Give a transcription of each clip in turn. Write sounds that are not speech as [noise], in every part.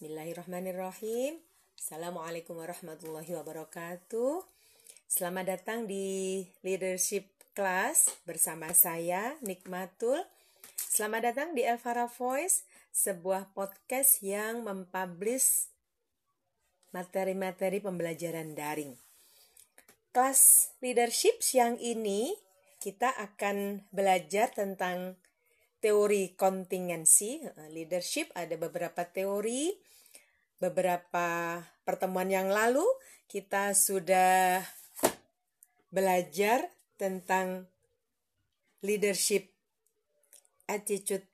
Bismillahirrahmanirrahim. Assalamualaikum warahmatullahi wabarakatuh. Selamat datang di leadership class bersama saya Nikmatul. Selamat datang di Elvara Voice, sebuah podcast yang mempublish materi-materi pembelajaran daring. Kelas leadership siang ini kita akan belajar tentang teori kontingensi. Leadership ada beberapa teori beberapa pertemuan yang lalu kita sudah belajar tentang leadership attitude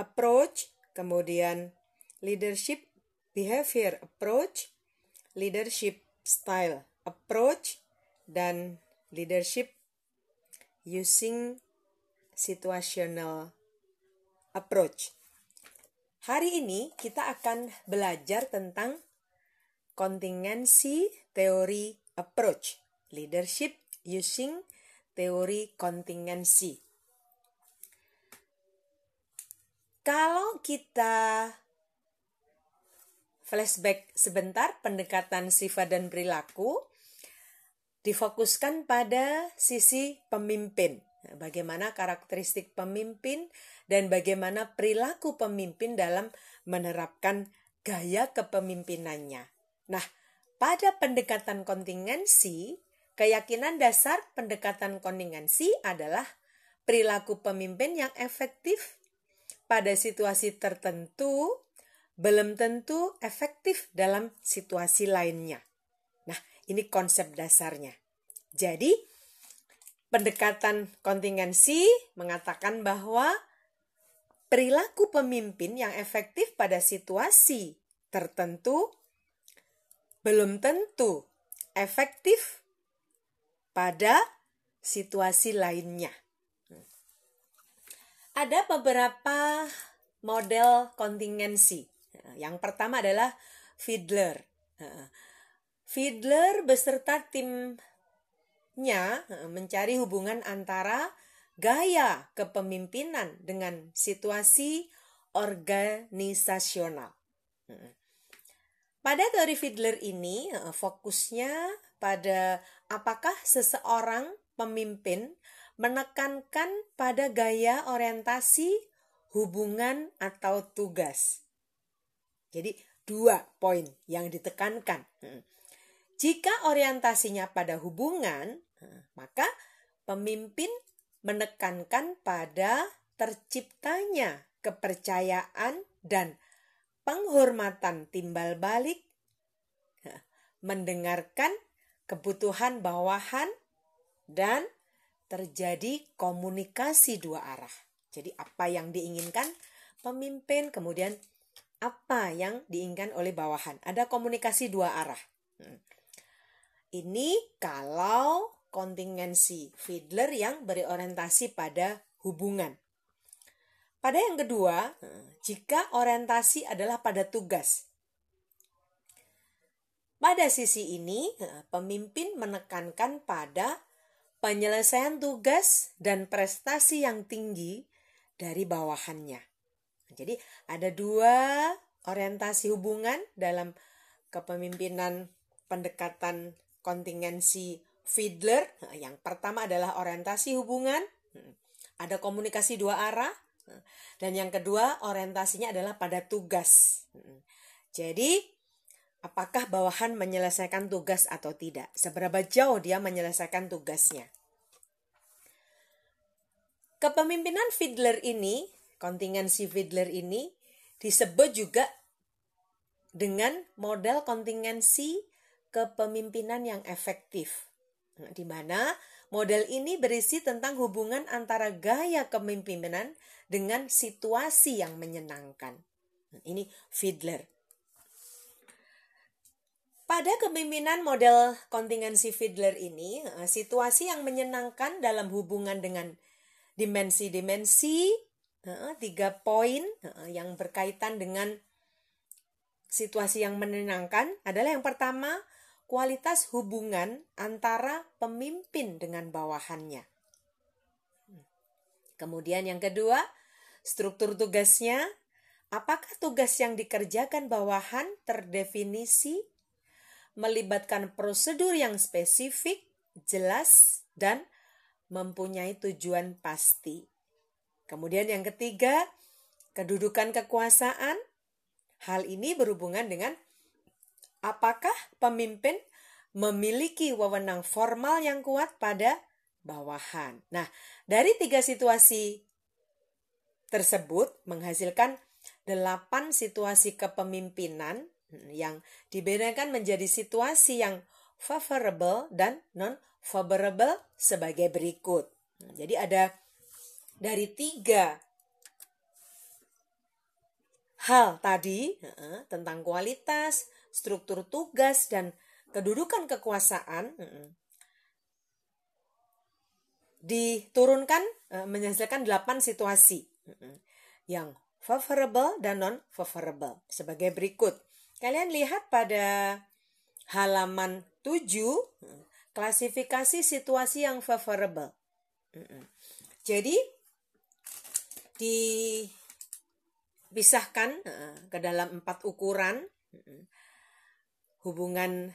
approach, kemudian leadership behavior approach, leadership style approach, dan leadership using situational approach. Hari ini kita akan belajar tentang kontingensi teori approach, leadership using teori kontingensi. Kalau kita flashback sebentar pendekatan sifat dan perilaku difokuskan pada sisi pemimpin. Bagaimana karakteristik pemimpin dan bagaimana perilaku pemimpin dalam menerapkan gaya kepemimpinannya. Nah, pada pendekatan kontingensi, keyakinan dasar pendekatan kontingensi adalah perilaku pemimpin yang efektif pada situasi tertentu belum tentu efektif dalam situasi lainnya. Nah, ini konsep dasarnya. Jadi, pendekatan kontingensi mengatakan bahwa perilaku pemimpin yang efektif pada situasi tertentu belum tentu efektif pada situasi lainnya. Ada beberapa model kontingensi. Yang pertama adalah Fiedler. Fiedler beserta timnya mencari hubungan antara gaya kepemimpinan dengan situasi organisasional. Pada teori Fiedler ini fokusnya pada apakah seseorang pemimpin menekankan pada gaya orientasi hubungan atau tugas. Jadi dua poin yang ditekankan. Jika orientasinya pada hubungan, maka pemimpin menekankan pada terciptanya kepercayaan dan penghormatan timbal balik, mendengarkan kebutuhan bawahan, dan terjadi komunikasi dua arah. Jadi, apa yang diinginkan pemimpin, kemudian apa yang diinginkan oleh bawahan. Ada komunikasi dua arah. Hmm. Ini kalau kontingensi Fiedler yang berorientasi pada hubungan. Pada yang kedua, jika orientasi adalah pada tugas. Pada sisi ini, pemimpin menekankan pada penyelesaian tugas dan prestasi yang tinggi dari bawahannya. Jadi, ada dua orientasi hubungan dalam kepemimpinan pendekatan kontingensi Fiedler, yang pertama adalah orientasi hubungan, ada komunikasi dua arah, dan yang kedua orientasinya adalah pada tugas. Jadi, apakah bawahan menyelesaikan tugas atau tidak? Seberapa jauh dia menyelesaikan tugasnya? Kepemimpinan Fiedler ini, kontingensi Fiedler ini disebut juga dengan model kontingensi kepemimpinan yang efektif di mana model ini berisi tentang hubungan antara gaya kepemimpinan dengan situasi yang menyenangkan. Ini Fiedler. Pada kepemimpinan model kontingensi Fiedler ini, eh, situasi yang menyenangkan dalam hubungan dengan dimensi-dimensi, eh, tiga poin eh, yang berkaitan dengan situasi yang menyenangkan adalah yang pertama, kualitas hubungan antara pemimpin dengan bawahannya. Kemudian yang kedua, struktur tugasnya, Apakah tugas yang dikerjakan bawahan terdefinisi, melibatkan prosedur yang spesifik, jelas, dan mempunyai tujuan pasti. Kemudian yang ketiga, kedudukan kekuasaan. Hal ini berhubungan dengan apakah pemimpin memiliki wewenang formal yang kuat pada bawahan. Nah, dari tiga situasi tersebut menghasilkan delapan situasi kepemimpinan yang dibedakan menjadi situasi yang favorable dan non favorable sebagai berikut. Jadi ada dari tiga hal tadi tentang kualitas, struktur tugas dan kedudukan kekuasaan diturunkan menghasilkan delapan situasi yang favorable dan non favorable sebagai berikut. Kalian lihat pada halaman 7 klasifikasi situasi yang favorable. Jadi dipisahkan ke dalam empat ukuran. Hubungan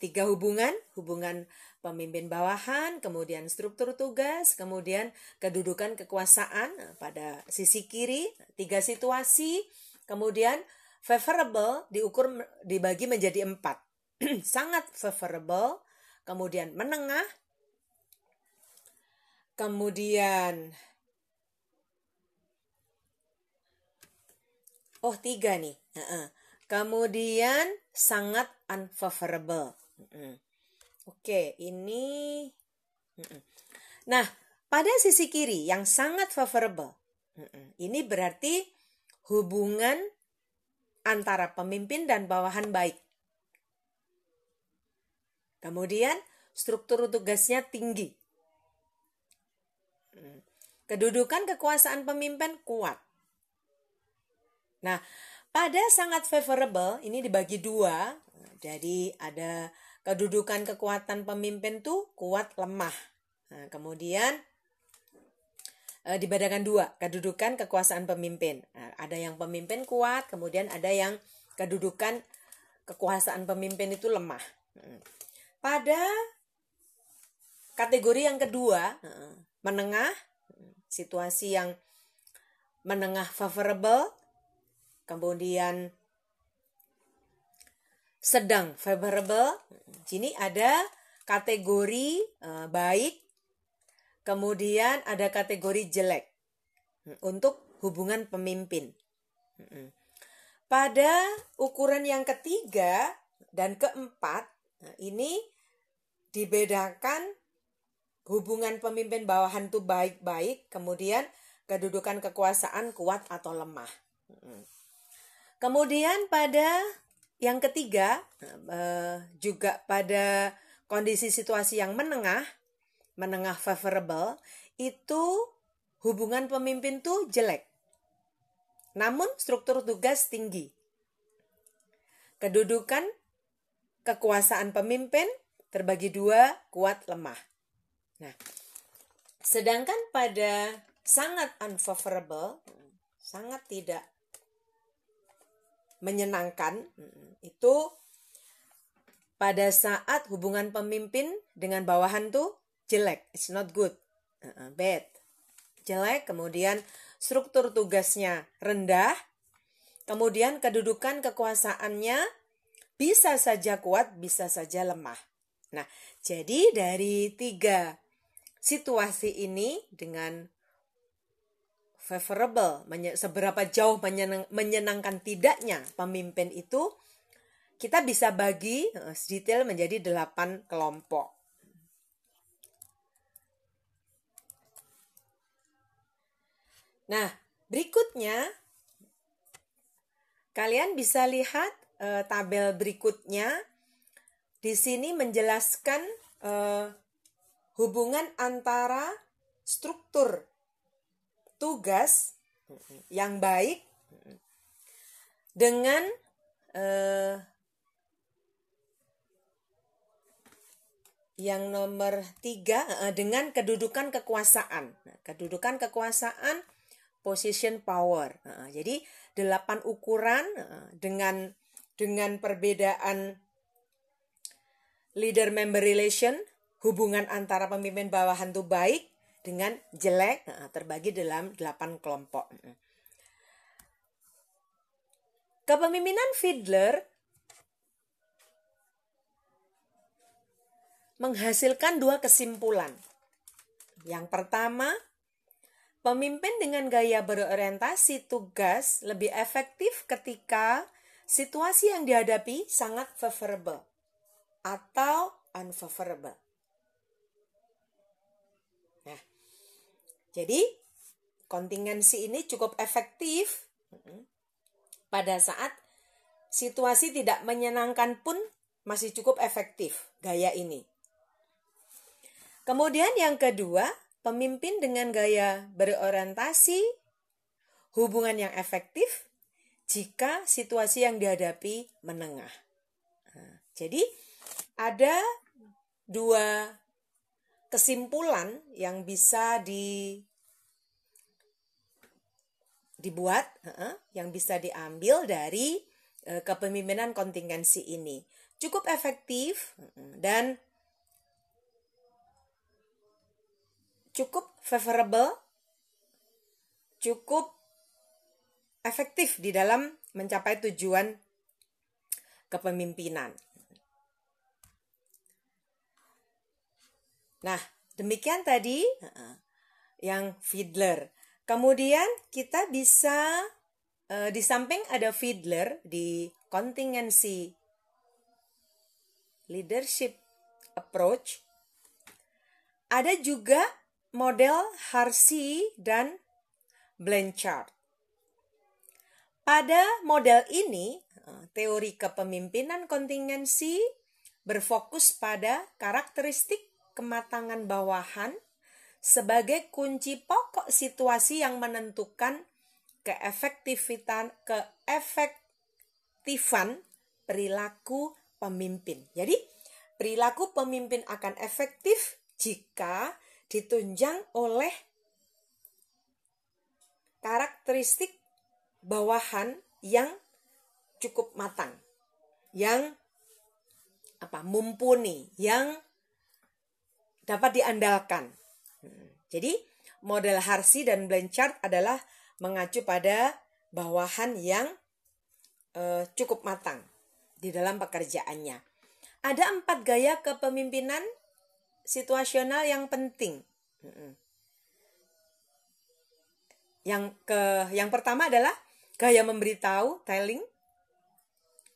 tiga hubungan, hubungan pemimpin bawahan, kemudian struktur tugas, kemudian kedudukan kekuasaan nah, pada sisi kiri, tiga situasi, kemudian favorable diukur dibagi menjadi empat. [clears throat] Sangat favorable, kemudian menengah, kemudian oh tiga nih, kemudian sangat unfavorable. Oke, ini. Nah, pada sisi kiri yang sangat favorable, ini berarti hubungan antara pemimpin dan bawahan baik. Kemudian struktur tugasnya tinggi. Kedudukan kekuasaan pemimpin kuat. Nah, pada sangat favorable ini dibagi dua. Jadi ada kedudukan kekuatan pemimpin tuh kuat lemah. Nah, kemudian e, dibedakan dua kedudukan kekuasaan pemimpin. Nah, ada yang pemimpin kuat, kemudian ada yang kedudukan kekuasaan pemimpin itu lemah. Hmm. Pada kategori yang kedua, menengah, situasi yang menengah favorable, kemudian sedang favorable. Sini ada kategori uh, baik, kemudian ada kategori jelek untuk hubungan pemimpin. Pada ukuran yang ketiga dan keempat, nah ini dibedakan hubungan pemimpin bawahan itu baik-baik, kemudian kedudukan kekuasaan kuat atau lemah. Kemudian pada yang ketiga, uh, juga pada kondisi situasi yang menengah, menengah favorable, itu hubungan pemimpin tuh jelek. Namun struktur tugas tinggi. Kedudukan kekuasaan pemimpin terbagi dua, kuat lemah. Nah, sedangkan pada sangat unfavorable, sangat tidak menyenangkan itu pada saat hubungan pemimpin dengan bawahan tuh jelek, it's not good, bad, jelek. Kemudian struktur tugasnya rendah, kemudian kedudukan kekuasaannya bisa saja kuat, bisa saja lemah. Nah, jadi dari tiga situasi ini dengan favorable, seberapa jauh menyenang, menyenangkan tidaknya pemimpin itu, kita bisa bagi uh, detail menjadi delapan kelompok. Nah, berikutnya kalian bisa lihat uh, tabel berikutnya. Di sini menjelaskan uh, hubungan antara struktur tugas yang baik dengan eh, yang nomor tiga eh, dengan kedudukan kekuasaan. Nah, kedudukan kekuasaan position power. jadi delapan ukuran dengan dengan perbedaan leader member relation, hubungan antara pemimpin bawahan itu baik dengan jelek terbagi dalam delapan kelompok. Kepemimpinan Fiedler menghasilkan dua kesimpulan. Yang pertama, pemimpin dengan gaya berorientasi tugas lebih efektif ketika situasi yang dihadapi sangat favorable atau unfavorable. Jadi kontingensi ini cukup efektif pada saat situasi tidak menyenangkan pun masih cukup efektif gaya ini. Kemudian yang kedua, pemimpin dengan gaya berorientasi hubungan yang efektif jika situasi yang dihadapi menengah. Nah, jadi ada dua kesimpulan yang bisa di dibuat, yang bisa diambil dari uh, kepemimpinan kontingensi ini. Cukup efektif dan cukup favorable, cukup efektif di dalam mencapai tujuan kepemimpinan. Nah, demikian tadi yang Fiedler. Kemudian kita bisa uh, di samping ada Fiedler di kontingensi leadership approach, ada juga model Harsi dan Blanchard. Pada model ini, eh, teori kepemimpinan kontingensi berfokus pada karakteristik kematangan bawahan sebagai kunci pokok situasi yang menentukan keefektifan keefektifan perilaku pemimpin. Jadi, perilaku pemimpin akan efektif jika ditunjang oleh karakteristik bawahan yang cukup matang, yang apa mumpuni, yang dapat diandalkan. Jadi model Harsi dan Blanchard adalah mengacu pada bawahan yang uh, cukup matang di dalam pekerjaannya. Ada empat gaya kepemimpinan situasional yang penting. Yang ke yang pertama adalah gaya memberitahu, telling.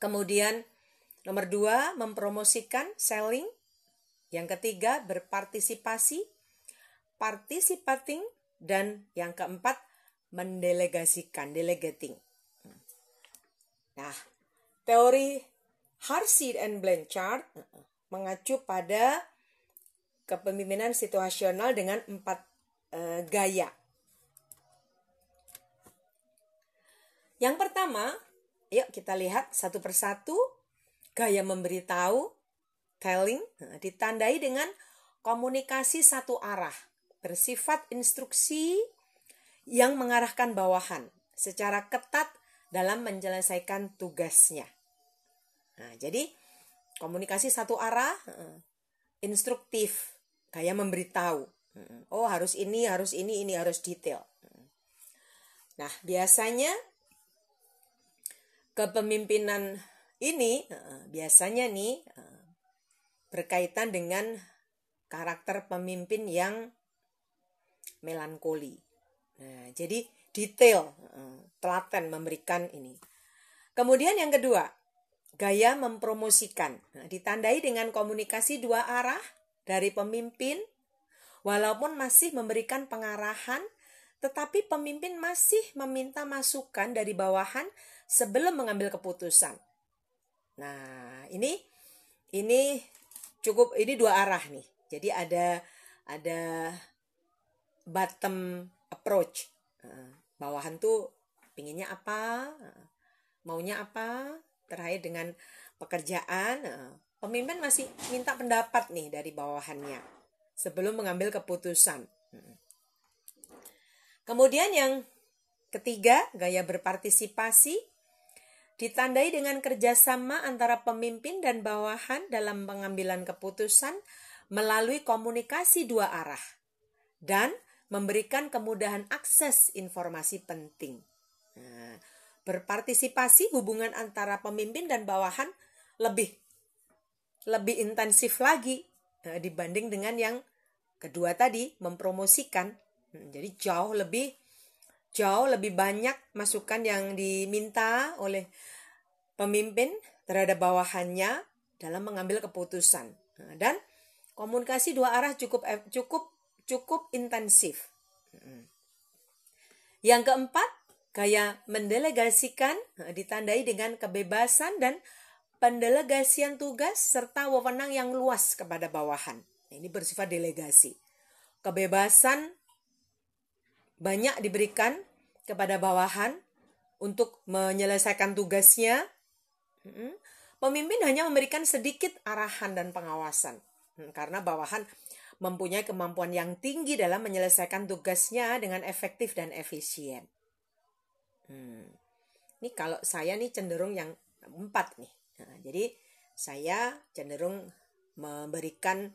Kemudian nomor dua mempromosikan, selling. Yang ketiga berpartisipasi, participating. Dan yang keempat mendelegasikan, delegating. Nah, teori Harsi and Blanchard mengacu pada kepemimpinan situasional dengan empat e, gaya. Yang pertama, yuk kita lihat satu persatu gaya memberitahu, telling, nah, ditandai dengan komunikasi satu arah, bersifat instruksi yang mengarahkan bawahan secara ketat dalam menyelesaikan tugasnya. Nah, jadi komunikasi satu arah, instruktif, kayak memberitahu. Oh harus ini, harus ini, ini harus detail. Nah biasanya kepemimpinan ini biasanya nih berkaitan dengan karakter pemimpin yang melankoli. Nah, jadi detail, telaten memberikan ini. Kemudian yang kedua, gaya mempromosikan. Nah, ditandai dengan komunikasi dua arah dari pemimpin, walaupun masih memberikan pengarahan, tetapi pemimpin masih meminta masukan dari bawahan sebelum mengambil keputusan. Nah, ini ini cukup ini dua arah nih. Jadi ada ada bottom approach. Bawahan tuh pinginnya apa, maunya apa, terkait dengan pekerjaan, Pemimpin masih minta pendapat nih dari bawahannya sebelum mengambil keputusan. Kemudian yang ketiga, gaya berpartisipasi ditandai dengan kerjasama antara pemimpin dan bawahan dalam pengambilan keputusan melalui komunikasi dua arah dan memberikan kemudahan akses informasi penting. Nah, berpartisipasi hubungan antara pemimpin dan bawahan lebih lebih intensif lagi nah, dibanding dengan yang kedua tadi mempromosikan. Hmm, jadi jauh lebih jauh lebih banyak masukan yang diminta oleh pemimpin terhadap bawahannya dalam mengambil keputusan. Nah, dan komunikasi dua arah cukup cukup cukup intensif. Yang keempat, gaya mendelegasikan nah, ditandai dengan kebebasan dan pendelegasian tugas serta wewenang yang luas kepada bawahan. Ini bersifat delegasi. Kebebasan banyak diberikan kepada bawahan untuk menyelesaikan tugasnya. Pemimpin hanya memberikan sedikit arahan dan pengawasan hmm, karena bawahan mempunyai kemampuan yang tinggi dalam menyelesaikan tugasnya dengan efektif dan efisien. Hmm. Ini kalau saya nih cenderung yang empat nih. Nah, jadi saya cenderung memberikan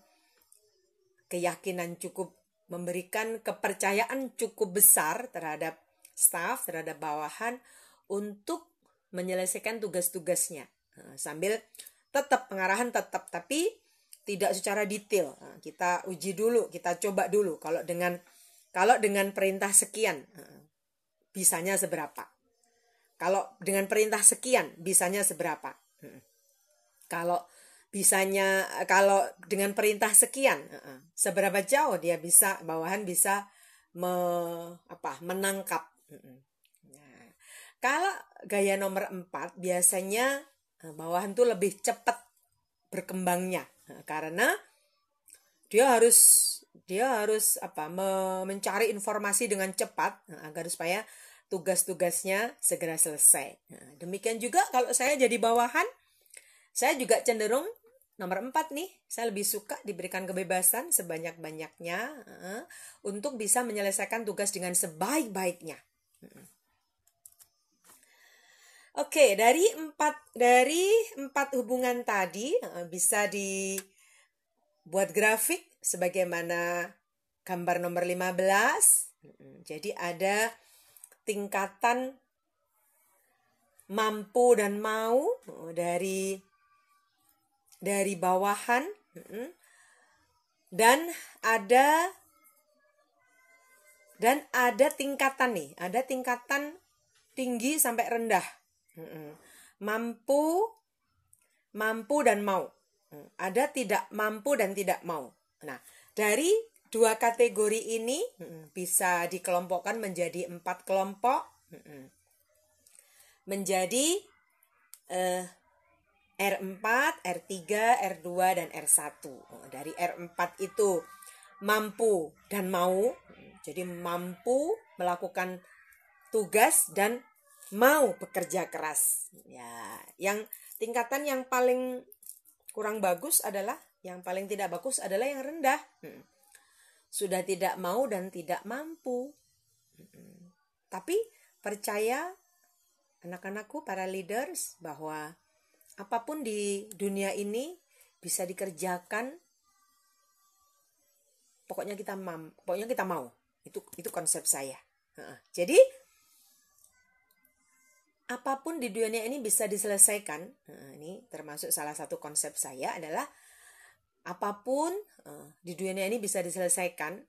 keyakinan cukup memberikan kepercayaan cukup besar terhadap staf, terhadap bawahan untuk menyelesaikan tugas-tugasnya. Nah, sambil tetap pengarahan tetap tapi tidak secara detail. Nah, kita uji dulu, kita coba dulu kalau dengan kalau dengan perintah sekian nah, bisanya seberapa. Kalau dengan perintah sekian bisanya seberapa. Kalau bisanya kalau dengan perintah sekian seberapa jauh dia bisa bawahan bisa me, apa menangkap? Nah, kalau gaya nomor empat biasanya eh, bawahan tuh lebih cepat berkembangnya. Karena dia harus dia harus apa me, mencari informasi dengan cepat agar supaya tugas-tugasnya segera selesai. Nah, demikian juga kalau saya jadi bawahan saya juga cenderung Nomor empat nih, saya lebih suka diberikan kebebasan sebanyak-banyaknya uh, untuk bisa menyelesaikan tugas dengan sebaik-baiknya. Oke, okay, dari empat dari empat hubungan tadi uh, bisa dibuat grafik sebagaimana gambar nomor 15. Jadi ada tingkatan mampu dan mau dari dari bawahan dan ada dan ada tingkatan nih ada tingkatan tinggi sampai rendah mampu mampu dan mau ada tidak mampu dan tidak mau. Nah dari dua kategori ini bisa dikelompokkan menjadi empat kelompok menjadi eh, R4, R3, R2, dan R1. Dari R4 itu mampu dan mau, jadi mampu melakukan tugas dan mau bekerja keras. Ya, yang tingkatan yang paling kurang bagus adalah yang paling tidak bagus adalah yang rendah. Sudah tidak mau dan tidak mampu. Tapi percaya anak-anakku para leaders bahwa apa pun di dunia ini bisa dikerjakan pokoknya kita mam pokoknya kita mau. Itu itu konsep saya. Jadi apa pun di dunia ini bisa diselesaikan. Ini termasuk salah satu konsep saya adalah apa pun di dunia ini bisa diselesaikan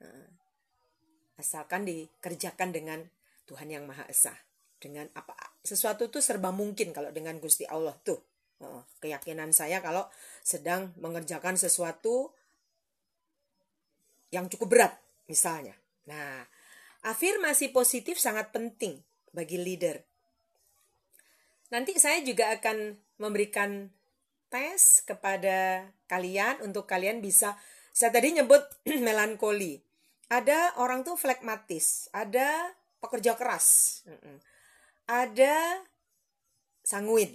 asalkan dikerjakan dengan Tuhan yang Maha Esa. Dengan apa sesuatu itu serba mungkin kalau dengan Gusti Allah. Tuh keyakinan saya kalau sedang mengerjakan sesuatu yang cukup berat misalnya. Nah, afirmasi positif sangat penting bagi leader. Nanti saya juga akan memberikan tes kepada kalian untuk kalian bisa saya tadi nyebut [clears throat] melankoli. Ada orang tuh flekmatis, ada pekerja keras, ada sanguin.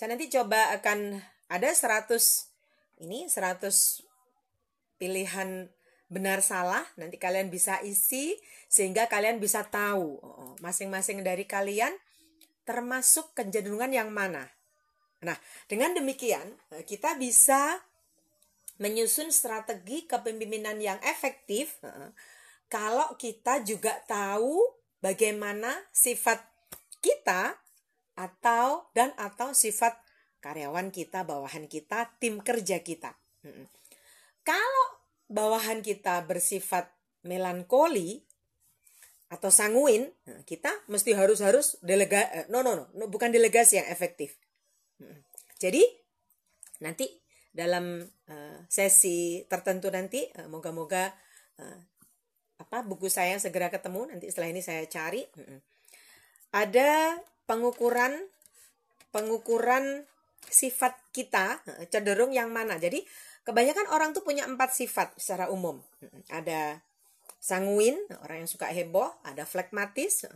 Saya nanti coba akan ada 100 ini 100 pilihan benar salah nanti kalian bisa isi sehingga kalian bisa tahu oh, masing-masing dari kalian termasuk kecenderungan yang mana. Nah, dengan demikian eh, kita bisa menyusun strategi kepemimpinan yang efektif eh, kalau kita juga tahu bagaimana sifat kita atau dan atau sifat karyawan kita, bawahan kita, tim kerja kita. Kalau bawahan kita bersifat melankoli atau sanguin, kita mesti harus harus delega eh, no no no, bukan delegasi yang efektif. Jadi nanti dalam uh, sesi tertentu nanti uh, moga-moga apa buku saya segera ketemu nanti setelah ini saya cari. Ada pengukuran pengukuran sifat kita cenderung yang mana. Jadi kebanyakan orang tuh punya empat sifat secara umum. Ada sanguin, orang yang suka heboh, ada flekmatis,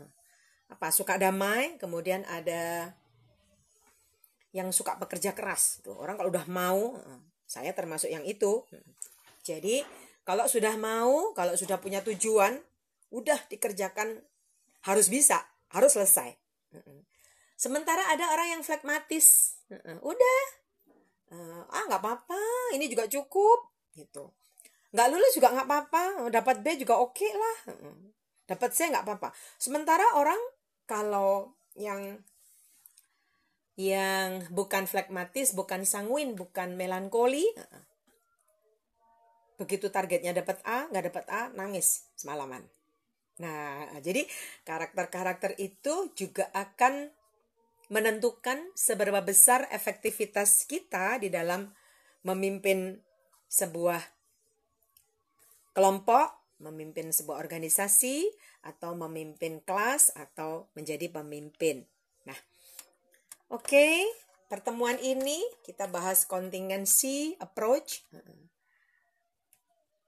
apa suka damai, kemudian ada yang suka bekerja keras. Tuh, orang kalau udah mau, saya termasuk yang itu. Jadi kalau sudah mau, kalau sudah punya tujuan, udah dikerjakan harus bisa, harus selesai. Sementara ada orang yang flekmatis, udah, ah nggak apa-apa, ini juga cukup, gitu. Nggak lulus juga nggak apa-apa, dapat B juga oke okay lah, dapat C nggak apa-apa. Sementara orang kalau yang yang bukan flekmatis, bukan sanguin, bukan melankoli, begitu targetnya dapat A, nggak dapat A, nangis semalaman. Nah, jadi karakter-karakter itu juga akan menentukan seberapa besar efektivitas kita di dalam memimpin sebuah kelompok, memimpin sebuah organisasi, atau memimpin kelas, atau menjadi pemimpin. Nah, oke, okay, pertemuan ini kita bahas contingency approach.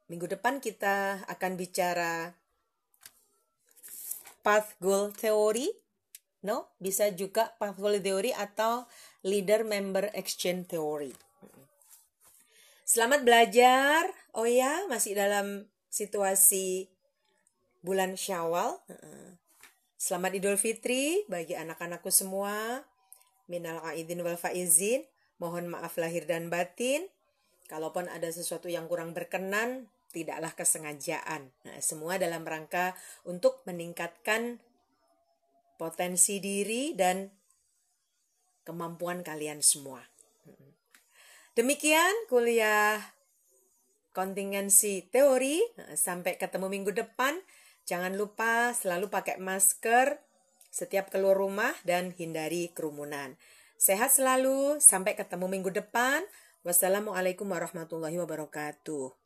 Minggu depan kita akan bicara path goal theory no? Bisa juga path-goal theory atau leader member exchange theory. Selamat belajar. Oh ya masih dalam situasi bulan syawal. Selamat idul fitri bagi anak-anakku semua. Minal aidin wal faizin. Mohon maaf lahir dan batin. Kalaupun ada sesuatu yang kurang berkenan tidaklah kesengajaan. Nah, semua dalam rangka untuk meningkatkan potensi diri dan kemampuan kalian semua. Demikian kuliah kontingensi teori. Sampai ketemu minggu depan. Jangan lupa selalu pakai masker setiap keluar rumah dan hindari kerumunan. Sehat selalu, sampai ketemu minggu depan. Wassalamualaikum warahmatullahi wabarakatuh.